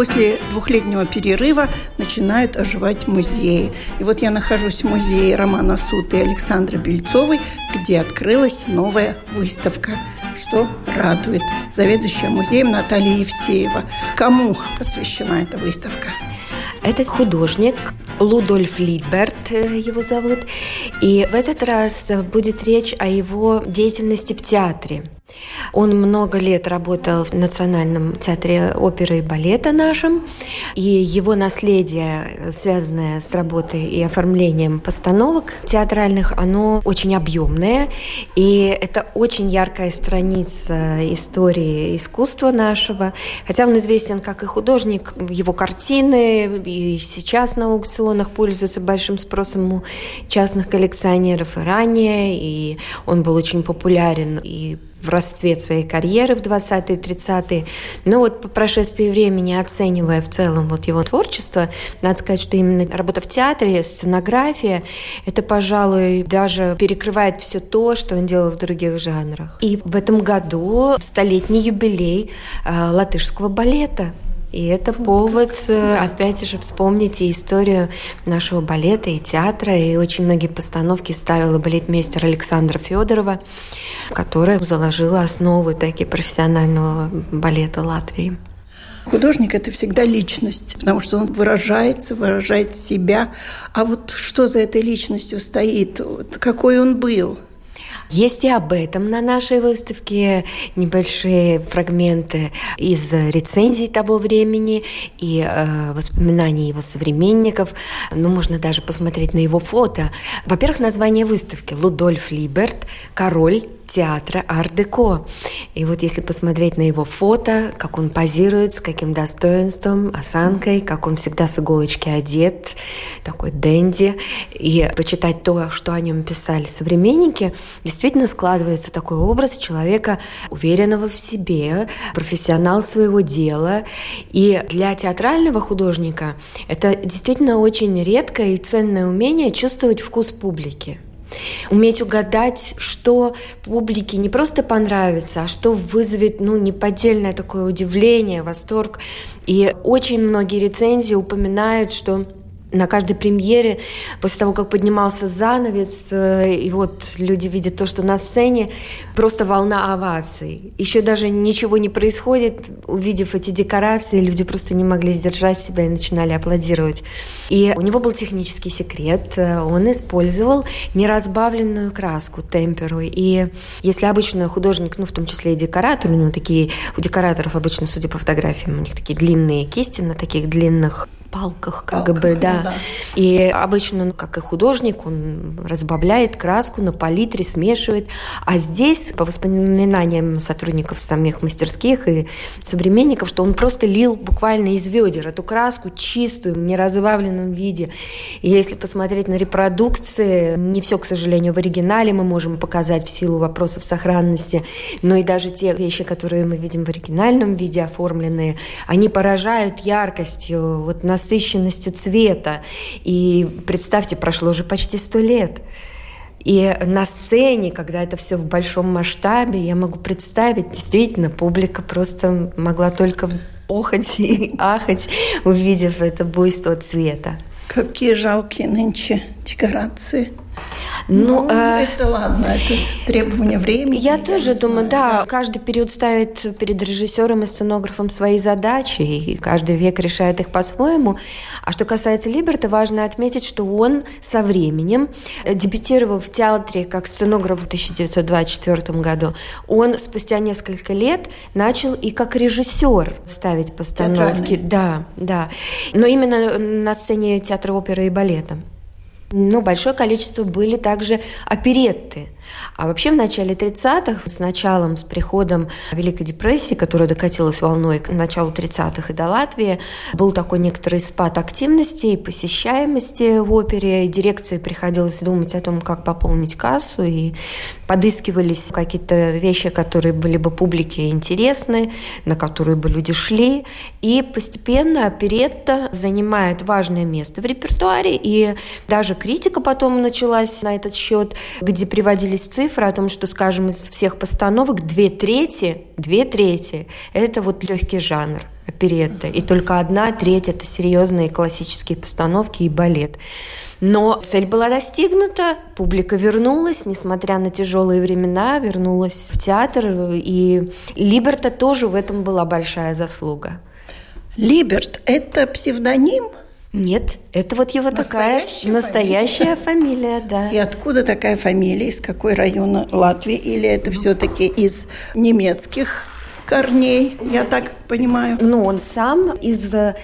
После двухлетнего перерыва начинают оживать музеи. И вот я нахожусь в музее Романа Суты и Александры Бельцовой, где открылась новая выставка что радует. Заведующая музеем Наталья Евсеева. Кому посвящена эта выставка? Этот художник Лудольф Лидберт э, его зовут. И в этот раз будет речь о его деятельности в театре. Он много лет работал в Национальном театре оперы и балета нашем, и его наследие, связанное с работой и оформлением постановок театральных, оно очень объемное, и это очень яркая страница истории искусства нашего, хотя он известен как и художник, его картины и сейчас на аукционах пользуются большим спросом у частных коллекционеров и ранее, и он был очень популярен и в расцвет своей карьеры в 20-е, 30-е. Но вот по прошествии времени, оценивая в целом вот его творчество, надо сказать, что именно работа в театре, сценография, это, пожалуй, даже перекрывает все то, что он делал в других жанрах. И в этом году столетний юбилей э, латышского балета – и это повод, э, опять же, вспомнить и историю нашего балета и театра. И очень многие постановки ставила балетмейстер Александра Федорова, которая заложила основы такие профессионального балета Латвии. Художник – это всегда личность, потому что он выражается, выражает себя. А вот что за этой личностью стоит? Вот какой он был – есть и об этом на нашей выставке небольшие фрагменты из рецензий того времени и э, воспоминаний его современников. Ну, можно даже посмотреть на его фото. Во-первых, название выставки «Лудольф Либерт. Король театра ар-деко. И вот если посмотреть на его фото, как он позирует, с каким достоинством, осанкой, как он всегда с иголочки одет, такой дэнди, и почитать то, что о нем писали современники, действительно складывается такой образ человека, уверенного в себе, профессионал своего дела. И для театрального художника это действительно очень редкое и ценное умение чувствовать вкус публики. Уметь угадать, что публике не просто понравится, а что вызовет ну, неподдельное такое удивление, восторг. И очень многие рецензии упоминают, что на каждой премьере, после того, как поднимался занавес, э, и вот люди видят то, что на сцене, просто волна оваций. Еще даже ничего не происходит, увидев эти декорации, люди просто не могли сдержать себя и начинали аплодировать. И у него был технический секрет. Он использовал неразбавленную краску, темперу. И если обычно художник, ну, в том числе и декоратор, у него такие, у декораторов обычно, судя по фотографиям, у них такие длинные кисти на таких длинных палках, как палках, бы, да. да. И обычно, ну, как и художник, он разбавляет краску на палитре, смешивает. А здесь, по воспоминаниям сотрудников самих мастерских и современников, что он просто лил буквально из ведер эту краску чистую, в неразбавленном виде. И если посмотреть на репродукции, не все, к сожалению, в оригинале мы можем показать в силу вопросов сохранности, но и даже те вещи, которые мы видим в оригинальном виде оформленные, они поражают яркостью. Вот на насыщенностью цвета. И представьте, прошло уже почти сто лет. И на сцене, когда это все в большом масштабе, я могу представить, действительно, публика просто могла только охать и ахать, увидев это буйство цвета. Какие жалкие нынче декорации. Ну, ну э, это ладно, это требование времени. Я, я тоже думаю, знаю, да, да, каждый период ставит перед режиссером и сценографом свои задачи, и каждый век решает их по-своему. А что касается Либерта, важно отметить, что он со временем, э, дебютировав в театре как сценограф в 1924 году, он спустя несколько лет начал и как режиссер ставить постановки. Да, да. Но именно на сцене театра оперы и балета. Но большое количество были также оперетты – а вообще в начале 30-х, с началом, с приходом Великой депрессии, которая докатилась волной к началу 30-х и до Латвии, был такой некоторый спад активности и посещаемости в опере. И дирекции приходилось думать о том, как пополнить кассу, и подыскивались какие-то вещи, которые были бы публике интересны, на которые бы люди шли. И постепенно оперетта занимает важное место в репертуаре, и даже критика потом началась на этот счет, где приводились цифра о том, что, скажем, из всех постановок две трети, две трети – это вот легкий жанр оперетта, и только одна треть – это серьезные классические постановки и балет. Но цель была достигнута, публика вернулась, несмотря на тяжелые времена, вернулась в театр, и Либерта тоже в этом была большая заслуга. Либерт – это псевдоним – нет, это вот его настоящая такая настоящая фамилия, да. И откуда такая фамилия, из какой района Латвии, или это все-таки из немецких корней, я так понимаю? Ну, он сам из э,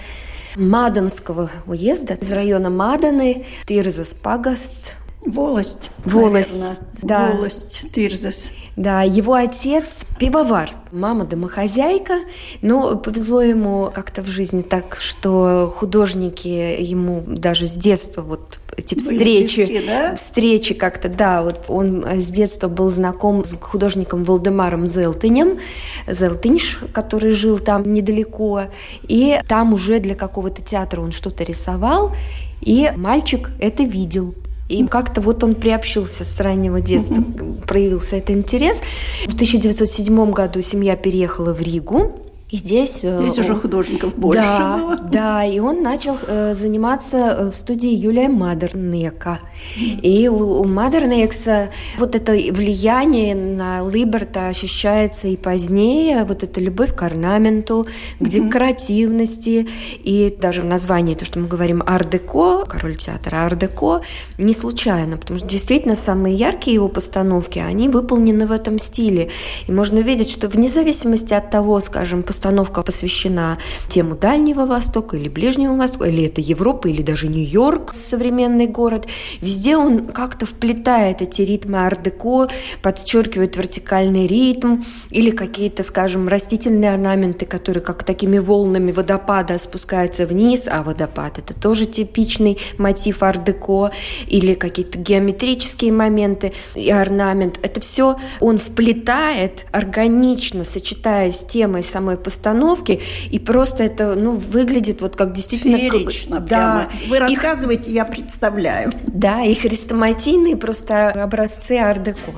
Маданского уезда, из района Маданы, Тирзас Пагаст, Волость. Волость, наверное. да. Волость, Тирзас. Да, его отец пивовар, мама домохозяйка, но повезло ему как-то в жизни так, что художники ему даже с детства вот эти Были встречи, близки, да? встречи как-то, да, вот он с детства был знаком с художником Валдемаром Зелтынем, Зелтынш, который жил там недалеко, и там уже для какого-то театра он что-то рисовал, и мальчик это видел. И как-то вот он приобщился с раннего детства, проявился этот интерес. В 1907 году семья переехала в Ригу. И здесь... Э, здесь он, уже художников больше да, было. Да, и он начал э, заниматься э, в студии Юлия Мадернека. И у, у Мадернекса вот это влияние на Либерта ощущается и позднее, вот эта любовь к орнаменту, к декоративности, и даже в названии, то, что мы говорим ар-деко, король театра ар-деко, не случайно, потому что действительно самые яркие его постановки, они выполнены в этом стиле. И можно видеть, что вне зависимости от того, скажем, постановка посвящена тему Дальнего Востока или Ближнего Востока, или это Европа, или даже Нью-Йорк, современный город. Везде он как-то вплетает эти ритмы ар-деко, подчеркивает вертикальный ритм или какие-то, скажем, растительные орнаменты, которые как такими волнами водопада спускаются вниз, а водопад – это тоже типичный мотив ар-деко, или какие-то геометрические моменты и орнамент. Это все он вплетает органично, сочетаясь с темой самой постановки, и просто это, ну, выглядит вот как действительно... Феерично как... прямо. Да. Вы рассказываете, их... я представляю. Да, и хрестоматийные просто образцы ар-деко.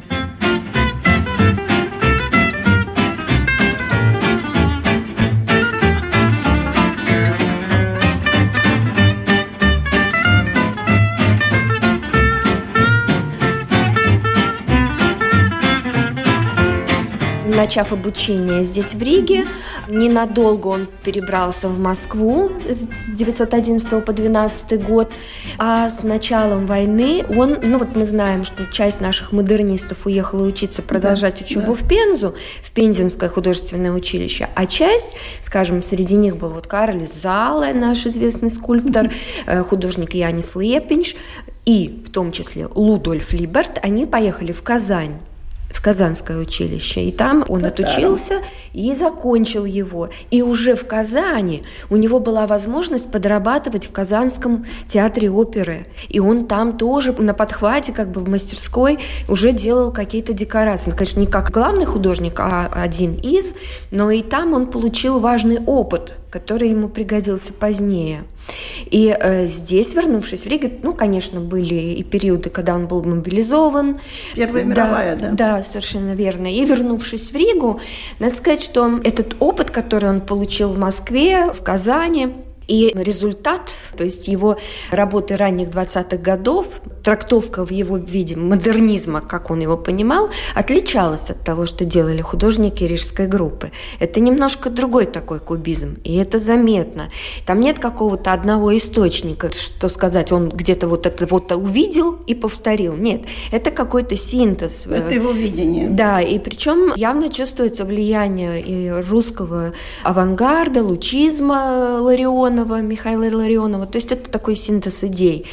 Начав обучение здесь, в Риге. Ненадолго он перебрался в Москву с 911 по 12 год. А с началом войны он, ну вот мы знаем, что часть наших модернистов уехала учиться, продолжать да, учебу да. в Пензу, в Пензенское художественное училище, а часть, скажем, среди них был вот Карл Зале, наш известный скульптор, э, художник Янис Лепинш, и в том числе Лудольф Либерт, они поехали в Казань в Казанское училище. И там он отучился и закончил его. И уже в Казани у него была возможность подрабатывать в Казанском театре оперы. И он там тоже на подхвате, как бы в мастерской, уже делал какие-то декорации. Ну, конечно, не как главный художник, а один из, но и там он получил важный опыт, который ему пригодился позднее. И э, здесь, вернувшись в Ригу, ну, конечно, были и периоды, когда он был мобилизован. Первая да, мировая, да? Да, совершенно верно. И вернувшись в Ригу, надо сказать, что этот опыт, который он получил в Москве, в Казани, И результат, то есть его работы ранних 20-х годов, трактовка в его виде модернизма, как он его понимал, отличалась от того, что делали художники рижской группы. Это немножко другой такой кубизм, и это заметно. Там нет какого-то одного источника, что сказать, он где-то вот это вот увидел и повторил. Нет, это какой-то синтез. Это его видение. Да, и причем явно чувствуется влияние и русского авангарда, лучизма Ларионова, Михаила Ларионова. То есть это такой синтез идей.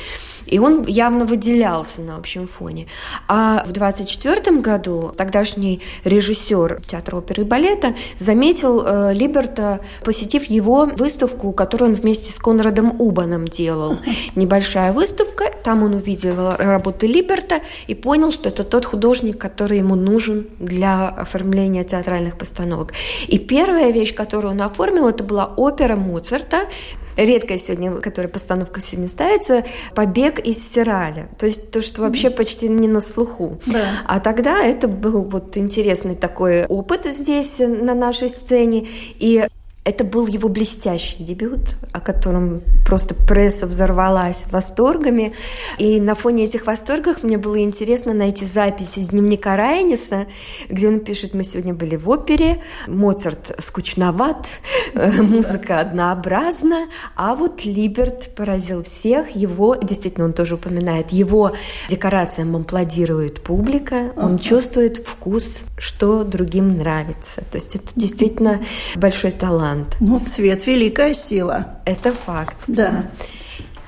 И он явно выделялся на общем фоне. А в 24 году тогдашний режиссер театра оперы и балета заметил э, Либерта, посетив его выставку, которую он вместе с Конрадом Убаном делал. Небольшая выставка, там он увидел работы Либерта и понял, что это тот художник, который ему нужен для оформления театральных постановок. И первая вещь, которую он оформил, это была опера Моцарта редкая сегодня, которая постановка сегодня ставится, «Побег из Сираля». То есть то, что вообще почти не на слуху. Да. А тогда это был вот интересный такой опыт здесь на нашей сцене. И это был его блестящий дебют, о котором просто пресса взорвалась восторгами. И на фоне этих восторгов мне было интересно найти запись из дневника Райниса, где он пишет, мы сегодня были в опере, Моцарт скучноват, э, музыка однообразна, а вот Либерт поразил всех, его, действительно, он тоже упоминает, его декорациям аплодирует публика, он чувствует вкус, что другим нравится. То есть это действительно большой талант. Ну, цвет – великая сила. Это факт. Да.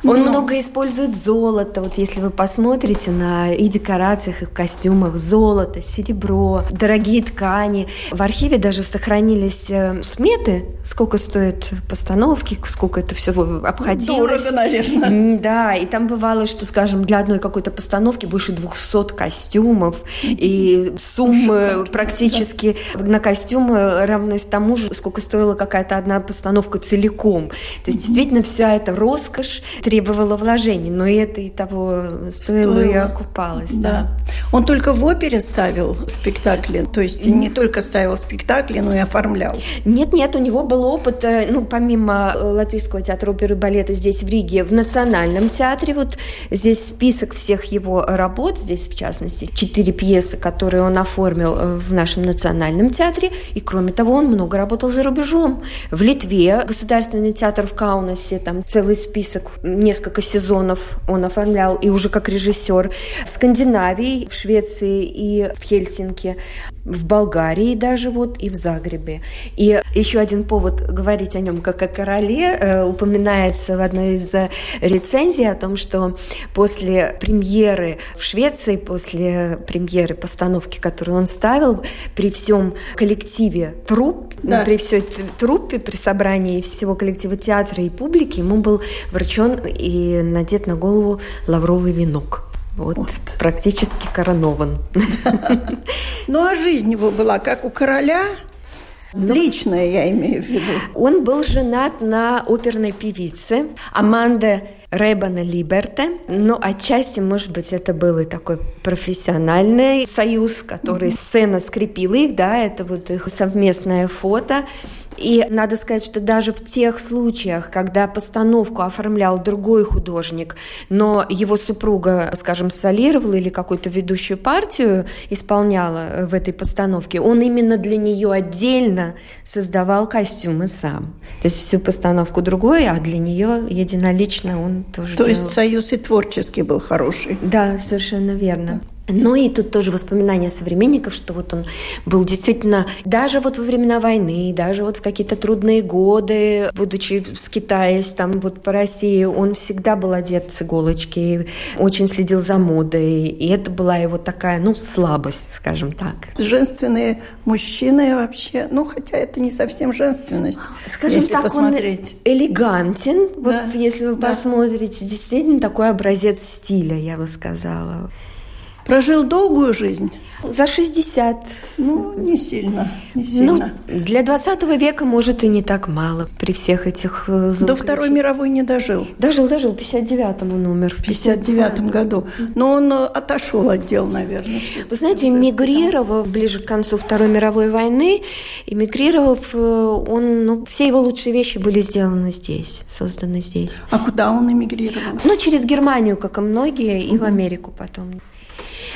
Он Но... много использует золото. Вот если вы посмотрите на и декорациях, и в костюмах золото, серебро, дорогие ткани. В архиве даже сохранились э, сметы, сколько стоят постановки, сколько это все обходилось. Дорого, наверное. Да, и там бывало, что, скажем, для одной какой-то постановки больше 200 костюмов, и суммы практически на костюмы равны тому же, сколько стоила какая-то одна постановка целиком. То есть действительно вся эта роскошь требовало вложений, но это и того стоило, стоило. и окупалось. Да. да. Он только в опере ставил спектакли, то есть mm. не только ставил спектакли, но и оформлял. Нет-нет, у него был опыт, э, ну, помимо э, Латвийского театра оперы и балета здесь в Риге, в Национальном театре, вот здесь список всех его работ, здесь в частности четыре пьесы, которые он оформил э, в нашем Национальном театре, и кроме того, он много работал за рубежом. В Литве Государственный театр в Каунасе, там целый список несколько сезонов он оформлял и уже как режиссер в Скандинавии, в Швеции и в Хельсинки, в Болгарии даже вот и в Загребе. И еще один повод говорить о нем как о короле э, упоминается в одной из рецензий о том, что после премьеры в Швеции, после премьеры постановки, которую он ставил, при всем коллективе труп, да. при всей труппе, при собрании всего коллектива театра и публики, ему был вручен и надет на голову лавровый венок. Вот, вот. практически коронован. Ну а жизнь его была как у короля, но... Личное я имею в виду. Он был женат на оперной певице Аманде Рейбана Либерте, но отчасти, может быть, это был и такой профессиональный союз, который mm-hmm. сцена скрепила их, да, это вот их совместное фото. И надо сказать, что даже в тех случаях, когда постановку оформлял другой художник, но его супруга, скажем, солировала или какую-то ведущую партию исполняла э, в этой постановке, он именно для нее отдельно создавал костюмы сам. То есть всю постановку другой, а для нее единолично он тоже То делал. есть союз и творческий был хороший. Да, совершенно верно. Ну и тут тоже воспоминания современников, что вот он был действительно, даже вот во времена войны, даже вот в какие-то трудные годы, будучи скитаясь там вот по России, он всегда был одет с иголочки, очень следил за модой, и это была его такая, ну, слабость, скажем так. Женственные мужчины вообще, ну, хотя это не совсем женственность, Скажем так, посмотреть. он элегантен, да. вот если вы да. посмотрите, действительно такой образец стиля, я бы сказала. Прожил долгую жизнь? За 60. Ну, не сильно, не ну, сильно. Ну, для 20 века, может, и не так мало при всех этих э, До Второй мировой не дожил. Дожил, дожил, в 59-м он умер. В 59-м году. Но он э, отошел от дел, наверное. Вы знаете, эмигрировав ближе к концу Второй мировой войны, эмигрировав, э, он, ну, все его лучшие вещи были сделаны здесь, созданы здесь. А куда он эмигрировал? Ну, через Германию, как и многие, и угу. в Америку потом.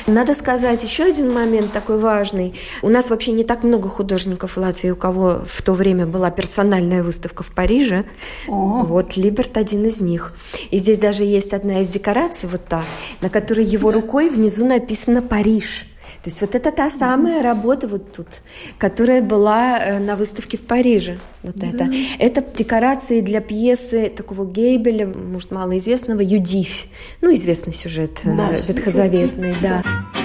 Надо сказать еще один момент такой важный. У нас вообще не так много художников в Латвии, у кого в то время была персональная выставка в Париже. О. Вот Либерт один из них. И здесь даже есть одна из декораций, вот та, на которой его рукой внизу написано «Париж». То есть вот это та самая работа вот тут, которая была э, на выставке в Париже. Вот да. это. Это декорации для пьесы такого Гейбеля, может, малоизвестного, «Юдивь». Ну, известный сюжет э, да, ветхозаветный, да. надо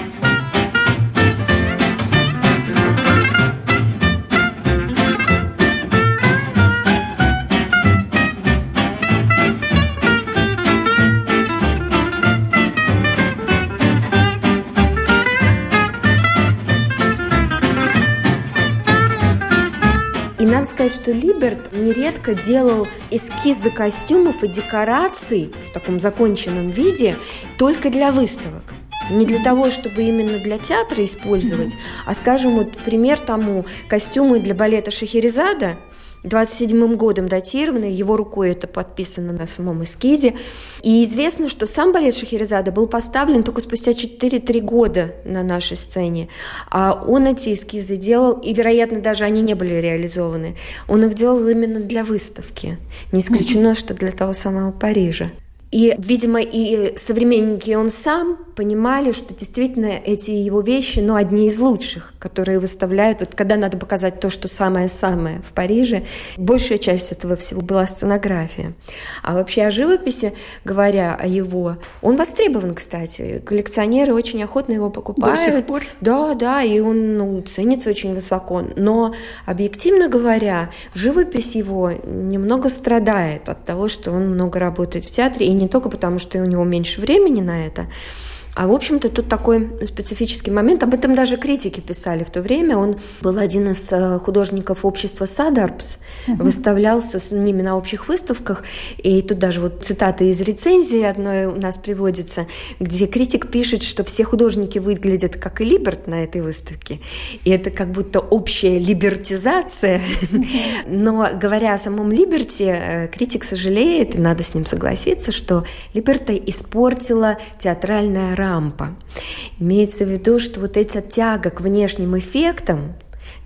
сказать, что Либерт нередко делал эскизы костюмов и декораций в таком законченном виде только для выставок. Не для того, чтобы именно для театра использовать, а, скажем, вот пример тому, костюмы для балета Шахерезада – 27 годом датировано, его рукой это подписано на самом эскизе. И известно, что сам балет Шахерезада был поставлен только спустя 4-3 года на нашей сцене. А он эти эскизы делал, и, вероятно, даже они не были реализованы. Он их делал именно для выставки. Не исключено, что для того самого Парижа. И, видимо, и современники, и он сам понимали, что действительно эти его вещи, ну, одни из лучших, которые выставляют, вот когда надо показать то, что самое-самое в Париже, большая часть этого всего была сценография. А вообще о живописи, говоря о его, он востребован, кстати. Коллекционеры очень охотно его покупают. До сих пор? Да, да, и он ну, ценится очень высоко. Но, объективно говоря, живопись его немного страдает от того, что он много работает в театре, и не только потому, что у него меньше времени на это, а, в общем-то, тут такой специфический момент. Об этом даже критики писали в то время. Он был один из э, художников общества Садарпс, uh-huh. выставлялся с ними на общих выставках. И тут даже вот цитаты из рецензии одной у нас приводится, где критик пишет, что все художники выглядят как и Либерт на этой выставке. И это как будто общая либертизация. Но говоря о самом Либерте, э, критик сожалеет, и надо с ним согласиться, что Либерта испортила театральная рамка рампа. Имеется в виду, что вот эта тяга к внешним эффектам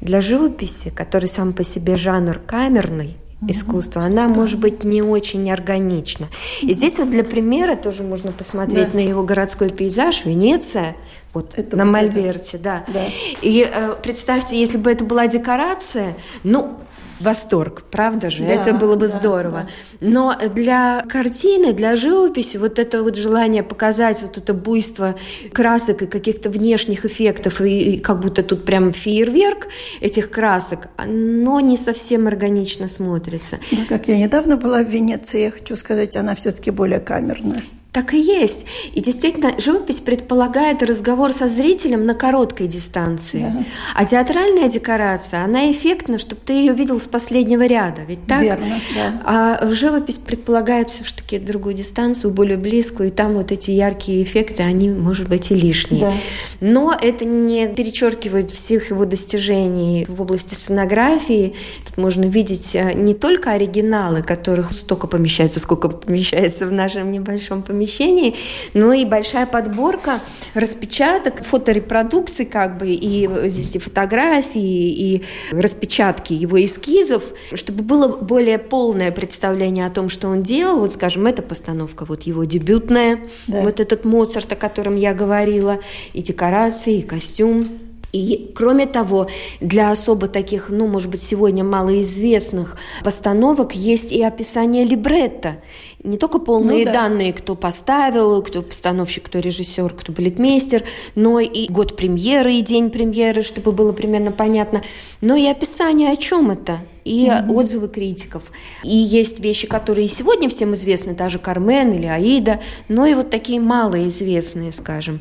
для живописи, который сам по себе жанр камерный, искусства, она да. может быть не очень органична. И здесь вот для примера тоже можно посмотреть да. на его городской пейзаж Венеция, вот это на Мольберте, да. да. И э, представьте, если бы это была декорация, ну восторг, правда же? Да, это было бы да, здорово. Да. Но для картины, для живописи вот это вот желание показать вот это буйство красок и каких-то внешних эффектов, и, и как будто тут прям фейерверк этих красок, но не совсем органично смотрится. Ну, как я недавно была в Венеции, я хочу сказать, она все-таки более камерная. Так и есть. И действительно, живопись предполагает разговор со зрителем на короткой дистанции. Да. А театральная декорация, она эффектна, чтобы ты ее видел с последнего ряда. Ведь так? Верно, да. А живопись предполагает все-таки другую дистанцию, более близкую, и там вот эти яркие эффекты, они, может быть, и лишние. Да. Но это не перечеркивает всех его достижений в области сценографии. Тут можно видеть э, не только оригиналы, которых столько помещается, сколько помещается в нашем небольшом помещении, помещении, но и большая подборка распечаток, фоторепродукций как бы, и здесь и фотографии, и распечатки его эскизов, чтобы было более полное представление о том, что он делал. Вот, скажем, эта постановка, вот его дебютная, да. вот этот Моцарт, о котором я говорила, и декорации, и костюм. И кроме того, для особо таких, ну, может быть, сегодня малоизвестных постановок есть и описание либретто не только полные ну, да. данные, кто поставил, кто постановщик, кто режиссер, кто балетмейстер, но и год премьеры и день премьеры, чтобы было примерно понятно, но и описание, о чем это. И угу. отзывы критиков. И есть вещи, которые сегодня всем известны, даже Кармен или Аида, но и вот такие малоизвестные, скажем.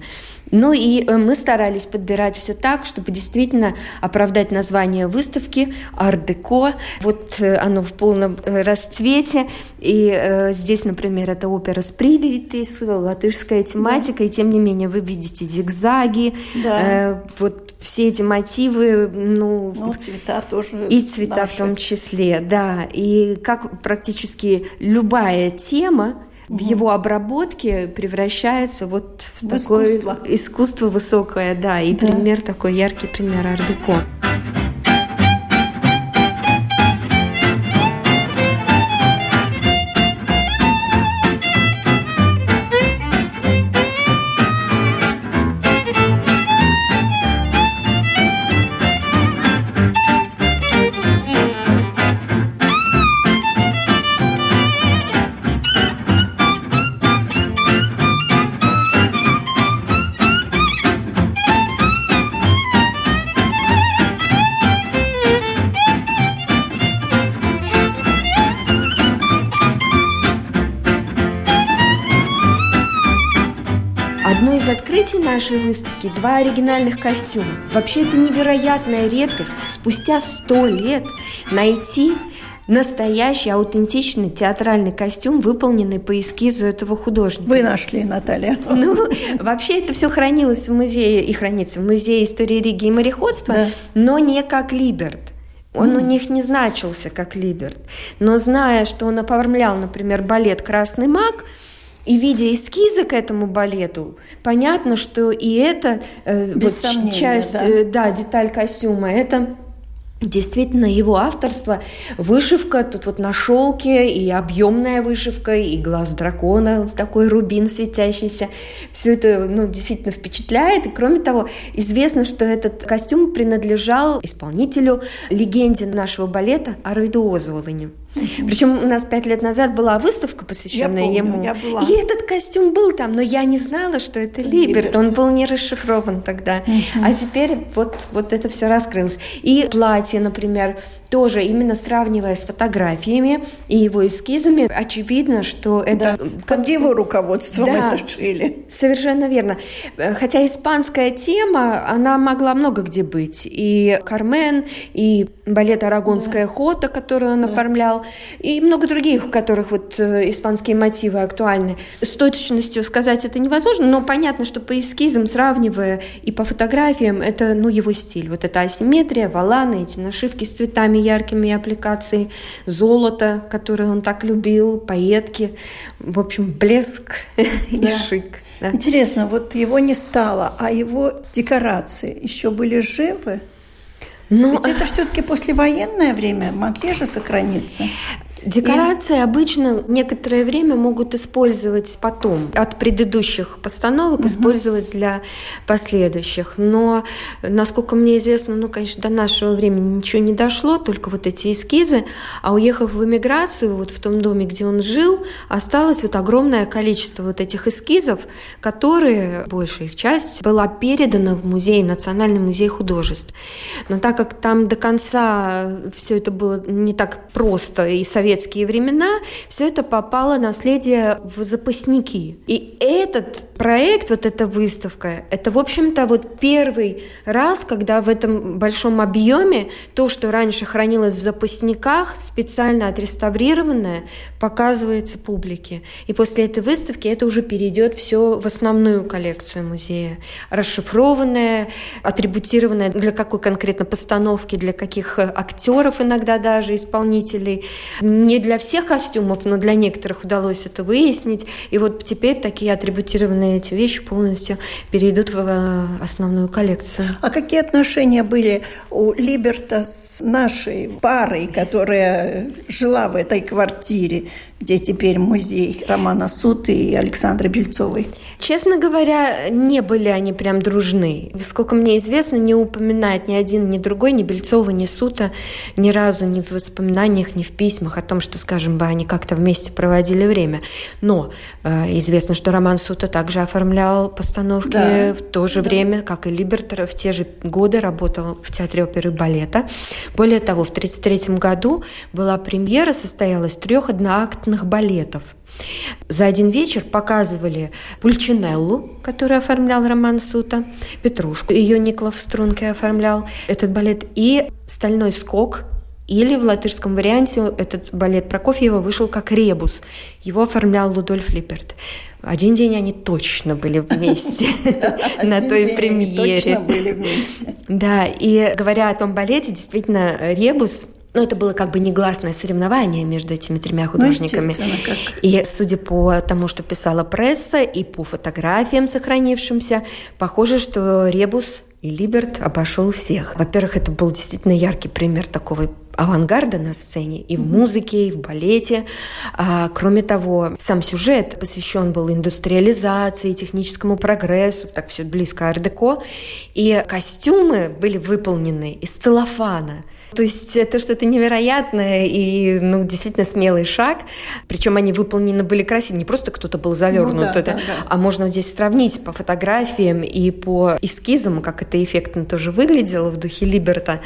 Ну и э, мы старались подбирать все так, чтобы действительно оправдать название выставки «Ар-деко». Вот э, оно в полном э, расцвете. И э, здесь, например, это опера «Спридвитис», латышская тематика, да. и тем не менее вы видите зигзаги, да. э, вот все эти мотивы, ну... Ну, цвета тоже И цвета наши. в том числе, да. И как практически любая тема, в его обработке превращается вот в, в такое искусство. искусство высокое, да, и да. пример такой яркий пример ардеко. Открытии нашей выставки два оригинальных костюма. Вообще это невероятная редкость. Спустя сто лет найти настоящий, аутентичный театральный костюм, выполненный по эскизу этого художника. Вы нашли, Наталья. Ну, вообще это все хранилось в музее и хранится в музее истории Риги и мореходства, да. но не как Либерт. Он mm. у них не значился как Либерт. Но зная, что он оформлял, например, балет «Красный маг», и видя эскизы к этому балету, понятно, что и это э, вот часть, да? Э, да, деталь костюма, это Действительно, его авторство, вышивка тут вот на шелке, и объемная вышивка, и глаз дракона, такой рубин светящийся. Все это ну, действительно впечатляет. И кроме того, известно, что этот костюм принадлежал исполнителю, легенде нашего балета Арвиду Озволыне. Причем у нас пять лет назад была выставка, посвященная я помню, ему. Я была. И этот костюм был там, но я не знала, что это Либерт. Либерт. Он был не расшифрован тогда. А теперь вот, вот это все раскрылось. И платье, например, тоже именно сравнивая с фотографиями и его эскизами, очевидно, что это... Да, под его руководством да, это шили. Совершенно верно. Хотя испанская тема, она могла много где быть. И Кармен, и балет «Арагонская да. хота», который он да. оформлял, и много других, в которых вот э, испанские мотивы актуальны. С точностью сказать это невозможно, но понятно, что по эскизам, сравнивая и по фотографиям, это ну, его стиль. Вот эта асимметрия, валаны, эти нашивки с цветами яркими аппликацией, золото, которое он так любил, пайетки, в общем, блеск да. и шик. Да. Интересно, вот его не стало, а его декорации еще были живы? Но... Ведь это все-таки послевоенное время, могли же сохраниться. Декорации и... обычно некоторое время могут использовать потом, от предыдущих постановок угу. использовать для последующих. Но, насколько мне известно, ну, конечно, до нашего времени ничего не дошло, только вот эти эскизы. А уехав в эмиграцию, вот в том доме, где он жил, осталось вот огромное количество вот этих эскизов, которые, большая их часть, была передана в музей, Национальный музей художеств. Но так как там до конца все это было не так просто и совет советские времена все это попало наследие в запасники. И этот проект, вот эта выставка, это, в общем-то, вот первый раз, когда в этом большом объеме то, что раньше хранилось в запасниках, специально отреставрированное, показывается публике. И после этой выставки это уже перейдет все в основную коллекцию музея. Расшифрованное, атрибутированное для какой конкретно постановки, для каких актеров иногда даже, исполнителей не для всех костюмов, но для некоторых удалось это выяснить. И вот теперь такие атрибутированные эти вещи полностью перейдут в э, основную коллекцию. А какие отношения были у Либерта с нашей парой, которая жила в этой квартире, где теперь музей Романа Суты и Александры Бельцовой? Честно говоря, не были они прям дружны. Сколько мне известно, не упоминает ни один, ни другой, ни Бельцова, ни Сута ни разу ни в воспоминаниях, ни в письмах о том, что, скажем бы, они как-то вместе проводили время. Но э, известно, что Роман Сута также оформлял постановки да. в то же да. время, как и Либертер, в те же годы работал в Театре оперы и балета. Более того, в 1933 году была премьера, состоялась трех одноактных балетов – за один вечер показывали Пульчинеллу, которую оформлял Роман Сута, Петрушку, ее Николов Струнке оформлял этот балет, и «Стальной скок», или в латышском варианте этот балет Прокофьева вышел как «Ребус». Его оформлял Лудольф Липерт. Один день они точно были вместе на той премьере. Да, и говоря о том балете, действительно, «Ребус» Но это было как бы негласное соревнование между этими тремя ну, художниками. Ну, и судя по тому, что писала пресса, и по фотографиям сохранившимся, похоже, что Ребус и Либерт обошел всех. Во-первых, это был действительно яркий пример такого авангарда на сцене и в музыке, и в балете. А, кроме того, сам сюжет посвящен был индустриализации, техническому прогрессу, так все близко ар-деко. И костюмы были выполнены из целлофана – то есть это что-то невероятное и, ну, действительно смелый шаг. Причем они выполнены были красиво. Не просто кто-то был завернут, ну, да, это, да, да. а можно здесь сравнить по фотографиям и по эскизам, как это эффектно тоже выглядело в духе Либерта.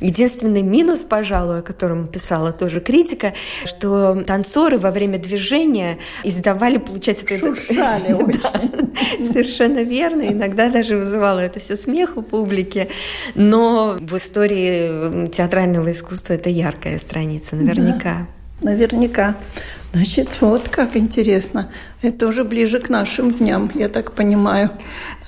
Единственный минус, пожалуй, о котором писала тоже критика, что танцоры во время движения издавали, получается... Шуршали это... очень. Совершенно верно. Иногда даже вызывало это все смех у публики. Но в истории театрального искусства это яркая страница, наверняка. Да, наверняка. Значит, вот как интересно. Это уже ближе к нашим дням, я так понимаю,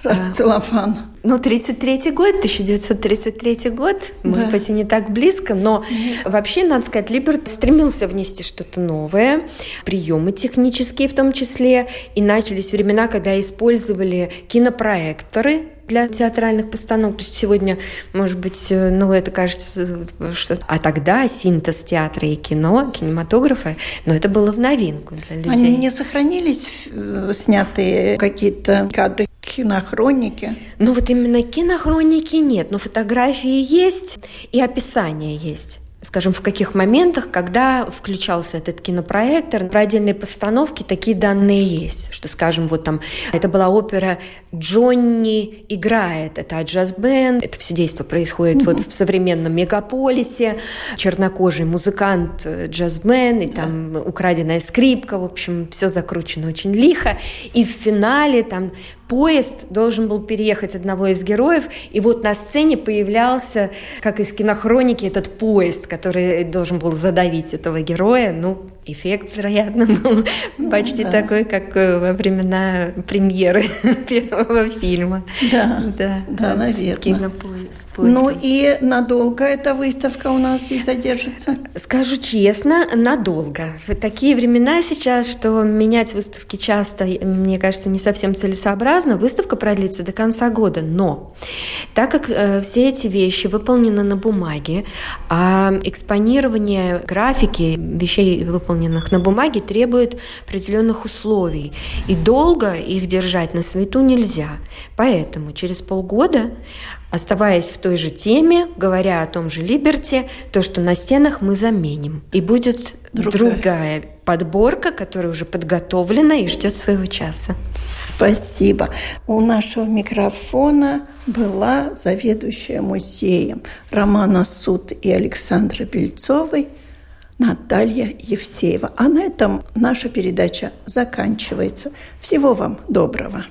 раз а, целлофан. Ну, 33-й год, 1933 год, да. может быть, и не так близко, но Нет. вообще, надо сказать, Либерт стремился внести что-то новое, приемы технические в том числе, и начались времена, когда использовали кинопроекторы, для театральных постановок. То есть сегодня, может быть, э, ну, это кажется, что... А тогда синтез театра и кино, кинематографа, но это было в новинку для людей. Они не сохранились, э, снятые какие-то кадры кинохроники? Ну, вот именно кинохроники нет, но фотографии есть и описание есть скажем, в каких моментах, когда включался этот кинопроектор. Про отдельные постановки такие данные есть, что, скажем, вот там, это была опера «Джонни играет», это джаз-бенд, это все действие происходит mm-hmm. вот в современном мегаполисе, чернокожий музыкант, э, джаз-бенд, и там yeah. украденная скрипка, в общем, все закручено очень лихо, и в финале там поезд должен был переехать одного из героев, и вот на сцене появлялся, как из кинохроники, этот поезд, который должен был задавить этого героя. Ну, эффект, вероятно, был почти да. такой, как э, во времена премьеры первого фильма. Да, да, да наверное. Ну и надолго эта выставка у нас здесь задержится? Скажу честно, надолго. В такие времена сейчас, что менять выставки часто, мне кажется, не совсем целесообразно. Выставка продлится до конца года, но так как э, все эти вещи выполнены на бумаге, а экспонирование графики вещей, выполненных на бумаге, требует определенных условий. И долго их держать на свету нельзя. Поэтому через полгода оставаясь в той же теме, говоря о том же Либерте, то, что на стенах мы заменим. И будет другая, другая подборка, которая уже подготовлена и ждет своего часа. Спасибо. У нашего микрофона была заведующая музеем Романа Суд и Александра Бельцовой Наталья Евсеева. А на этом наша передача заканчивается. Всего вам доброго.